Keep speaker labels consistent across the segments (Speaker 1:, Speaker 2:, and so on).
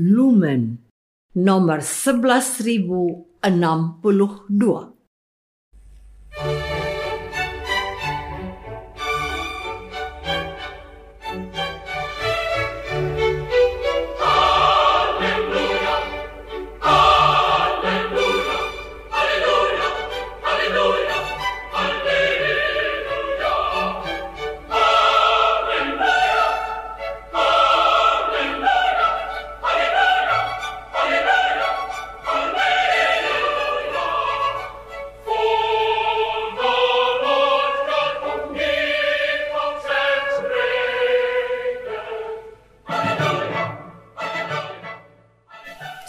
Speaker 1: Lumen nomor 11062.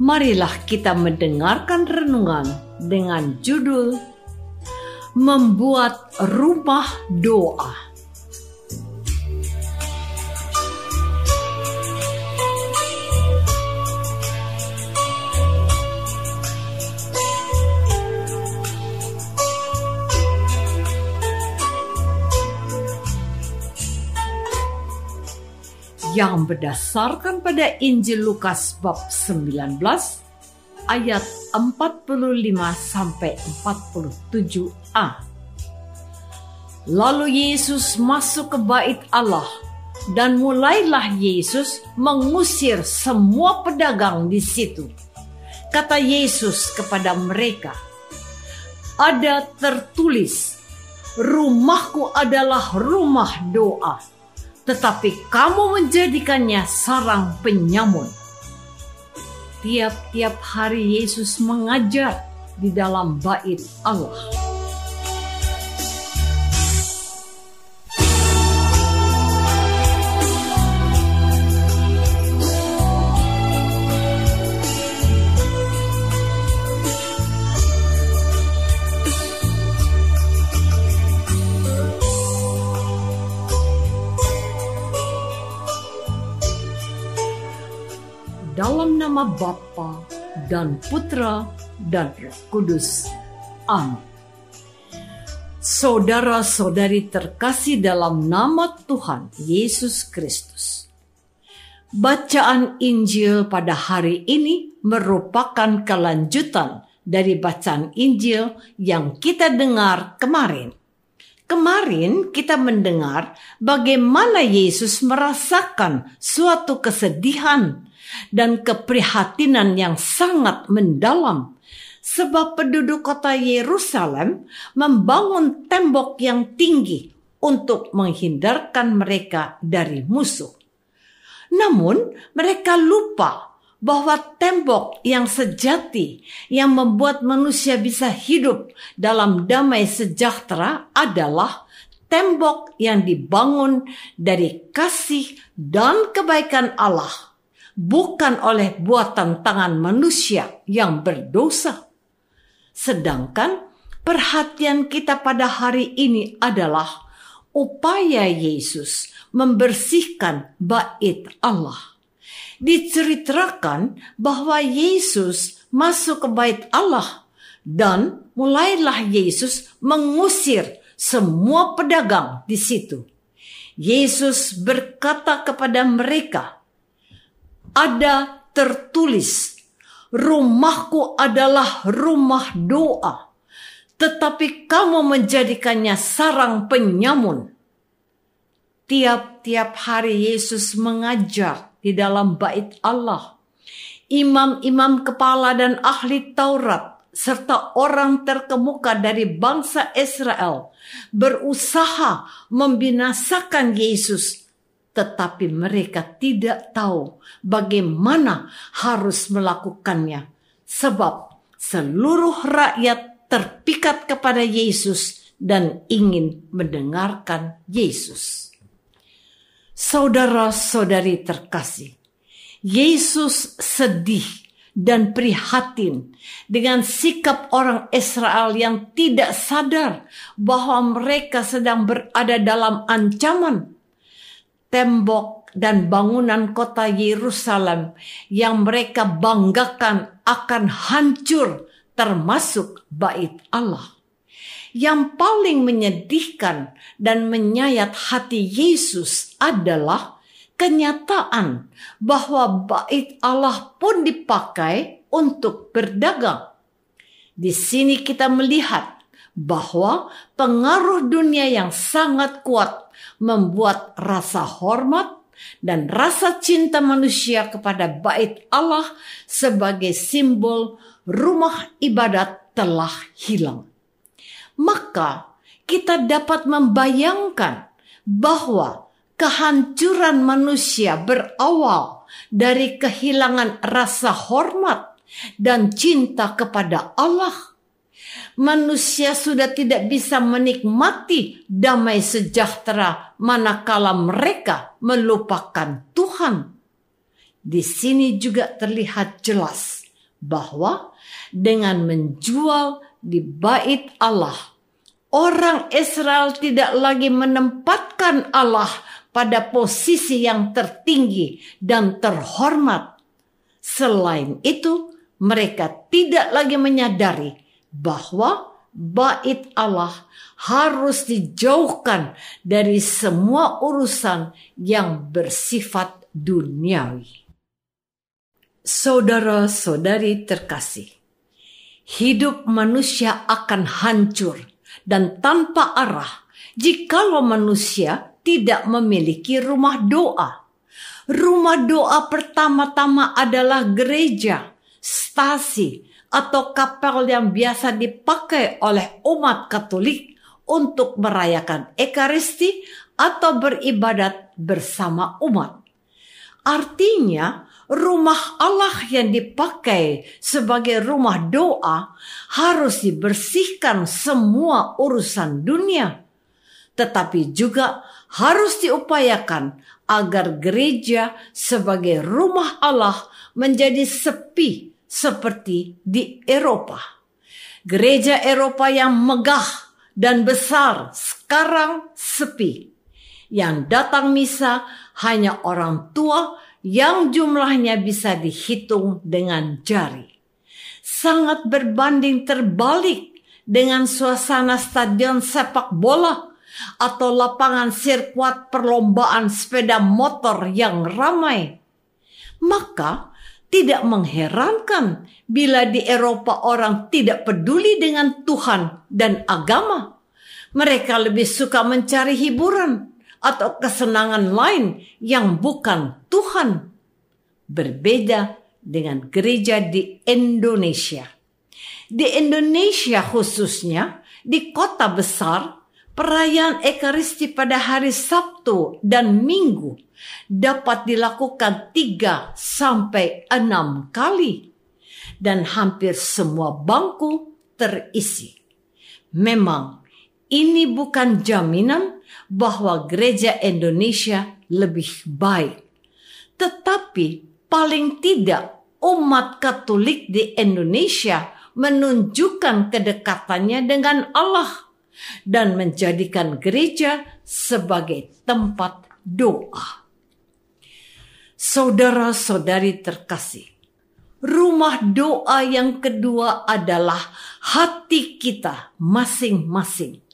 Speaker 1: marilah kita mendengarkan renungan dengan judul Membuat Rumah Doa. Yang berdasarkan pada Injil Lukas bab 19 ayat 45 sampai 47a. Lalu Yesus masuk ke bait Allah dan mulailah Yesus mengusir semua pedagang di situ. Kata Yesus kepada mereka, "Ada tertulis, rumahku adalah rumah doa." Tetapi kamu menjadikannya sarang penyamun. Tiap-tiap hari Yesus mengajar di dalam bait Allah. Dalam nama Bapa dan Putra dan Roh Kudus. Amin. Saudara-saudari terkasih dalam nama Tuhan Yesus Kristus. Bacaan Injil pada hari ini merupakan kelanjutan dari bacaan Injil yang kita dengar kemarin. Kemarin kita mendengar bagaimana Yesus merasakan suatu kesedihan dan keprihatinan yang sangat mendalam sebab penduduk kota Yerusalem membangun tembok yang tinggi untuk menghindarkan mereka dari musuh. Namun, mereka lupa bahwa tembok yang sejati yang membuat manusia bisa hidup dalam damai sejahtera adalah tembok yang dibangun dari kasih dan kebaikan Allah bukan oleh buatan tangan manusia yang berdosa. Sedangkan perhatian kita pada hari ini adalah upaya Yesus membersihkan bait Allah. Diceritakan bahwa Yesus masuk ke bait Allah dan mulailah Yesus mengusir semua pedagang di situ. Yesus berkata kepada mereka, ada tertulis, "Rumahku adalah rumah doa." Tetapi kamu menjadikannya sarang penyamun. Tiap-tiap hari Yesus mengajar di dalam bait Allah. imam-imam kepala dan ahli Taurat serta orang terkemuka dari bangsa Israel berusaha membinasakan Yesus, tetapi mereka tidak tahu bagaimana harus melakukannya, sebab seluruh rakyat terpikat kepada Yesus dan ingin mendengarkan Yesus. Saudara-saudari terkasih, Yesus sedih dan prihatin dengan sikap orang Israel yang tidak sadar bahwa mereka sedang berada dalam ancaman. Tembok dan bangunan kota Yerusalem yang mereka banggakan akan hancur termasuk bait Allah. Yang paling menyedihkan dan menyayat hati Yesus adalah kenyataan bahwa bait Allah pun dipakai untuk berdagang. Di sini kita melihat bahwa pengaruh dunia yang sangat kuat membuat rasa hormat dan rasa cinta manusia kepada bait Allah sebagai simbol rumah ibadat telah hilang. Maka kita dapat membayangkan bahwa kehancuran manusia berawal dari kehilangan rasa hormat dan cinta kepada Allah. Manusia sudah tidak bisa menikmati damai sejahtera manakala mereka melupakan Tuhan. Di sini juga terlihat jelas bahwa dengan menjual di bait Allah, orang Israel tidak lagi menempatkan Allah pada posisi yang tertinggi dan terhormat. Selain itu, mereka tidak lagi menyadari bahwa bait Allah harus dijauhkan dari semua urusan yang bersifat duniawi. Saudara-saudari terkasih, hidup manusia akan hancur dan tanpa arah jikalau manusia tidak memiliki rumah doa. Rumah doa pertama-tama adalah gereja, stasi, atau kapel yang biasa dipakai oleh umat Katolik untuk merayakan Ekaristi atau beribadat bersama umat. Artinya, rumah Allah yang dipakai sebagai rumah doa harus dibersihkan semua urusan dunia, tetapi juga harus diupayakan agar gereja sebagai rumah Allah menjadi sepi seperti di Eropa. Gereja Eropa yang megah dan besar sekarang sepi. Yang datang misa hanya orang tua yang jumlahnya bisa dihitung dengan jari. Sangat berbanding terbalik dengan suasana stadion sepak bola atau lapangan sirkuit perlombaan sepeda motor yang ramai. Maka tidak mengherankan bila di Eropa orang tidak peduli dengan Tuhan dan agama. Mereka lebih suka mencari hiburan atau kesenangan lain yang bukan Tuhan. Berbeda dengan gereja di Indonesia. Di Indonesia khususnya, di kota besar, Perayaan Ekaristi pada hari Sabtu dan Minggu dapat dilakukan tiga sampai enam kali dan hampir semua bangku terisi. Memang ini bukan jaminan bahwa gereja Indonesia lebih baik. Tetapi paling tidak umat Katolik di Indonesia menunjukkan kedekatannya dengan Allah dan menjadikan gereja sebagai tempat doa. Saudara-saudari terkasih, rumah doa yang kedua adalah hati kita masing-masing.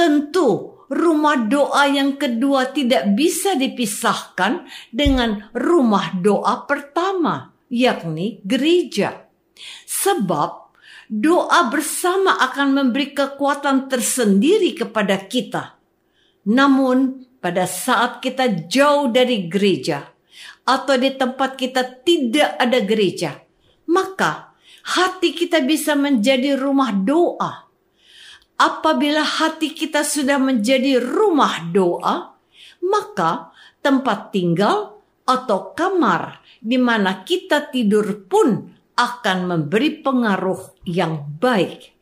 Speaker 1: Tentu, rumah doa yang kedua tidak bisa dipisahkan dengan rumah doa pertama, yakni gereja. Sebab doa bersama akan memberi kekuatan tersendiri kepada kita. Namun, pada saat kita jauh dari gereja atau di tempat kita tidak ada gereja, maka hati kita bisa menjadi rumah doa. Apabila hati kita sudah menjadi rumah doa, maka tempat tinggal atau kamar di mana kita tidur pun akan memberi pengaruh yang baik.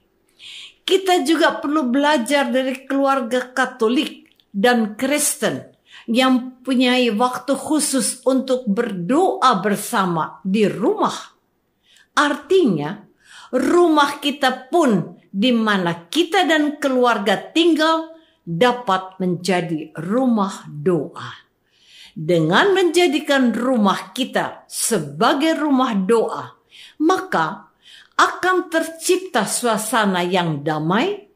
Speaker 1: Kita juga perlu belajar dari keluarga Katolik dan Kristen yang punya waktu khusus untuk berdoa bersama di rumah. Artinya, rumah kita pun di mana kita dan keluarga tinggal dapat menjadi rumah doa. Dengan menjadikan rumah kita sebagai rumah doa, maka akan tercipta suasana yang damai,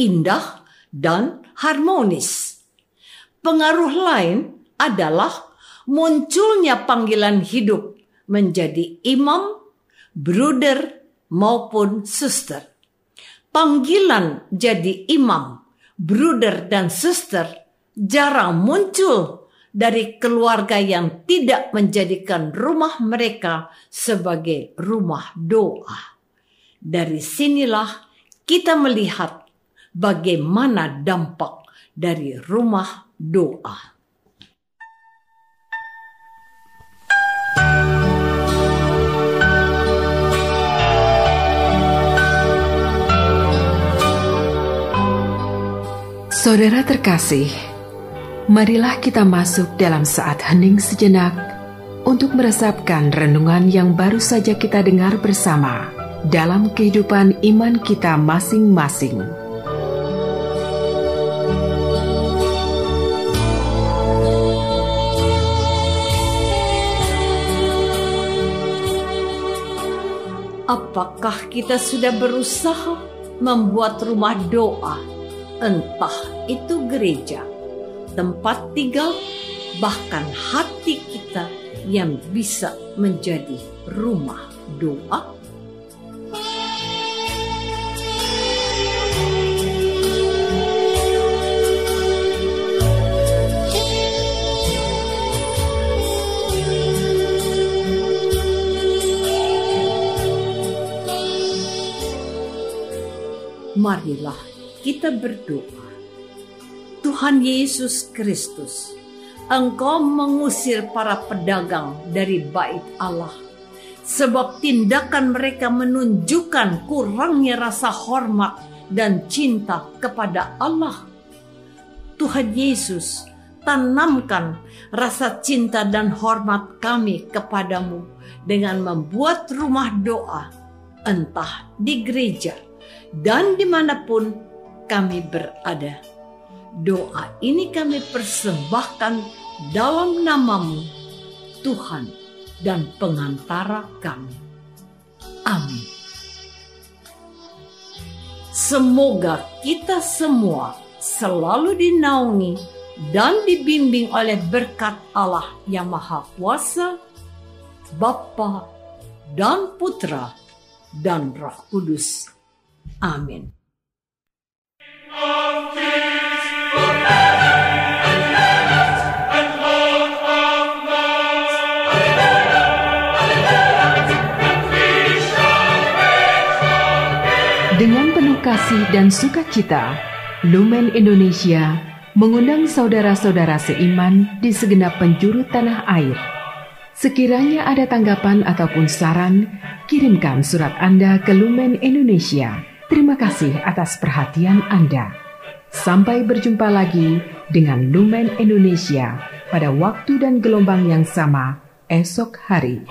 Speaker 1: indah, dan harmonis. Pengaruh lain adalah munculnya panggilan hidup menjadi imam, bruder, maupun suster. Panggilan jadi imam, bruder, dan suster jarang muncul dari keluarga yang tidak menjadikan rumah mereka sebagai rumah doa. Dari sinilah kita melihat bagaimana dampak dari rumah doa.
Speaker 2: Saudara terkasih, marilah kita masuk dalam saat hening sejenak untuk meresapkan renungan yang baru saja kita dengar bersama dalam kehidupan iman kita masing-masing.
Speaker 1: Apakah kita sudah berusaha membuat rumah doa, entah itu gereja, tempat tinggal, bahkan hati kita yang bisa menjadi rumah doa? marilah kita berdoa. Tuhan Yesus Kristus, Engkau mengusir para pedagang dari bait Allah, sebab tindakan mereka menunjukkan kurangnya rasa hormat dan cinta kepada Allah. Tuhan Yesus, tanamkan rasa cinta dan hormat kami kepadamu dengan membuat rumah doa, entah di gereja, dan di mana pun kami berada. Doa ini kami persembahkan dalam namamu, Tuhan dan pengantara kami. Amin. Semoga kita semua selalu dinaungi dan dibimbing oleh berkat Allah yang Maha Kuasa, Bapa dan Putra dan Roh Kudus. Amin.
Speaker 2: Dengan penuh kasih dan sukacita, Lumen Indonesia mengundang saudara-saudara seiman di segenap penjuru tanah air. Sekiranya ada tanggapan ataupun saran, kirimkan surat Anda ke Lumen Indonesia Terima kasih atas perhatian Anda. Sampai berjumpa lagi dengan Lumen Indonesia pada waktu dan gelombang yang sama esok hari.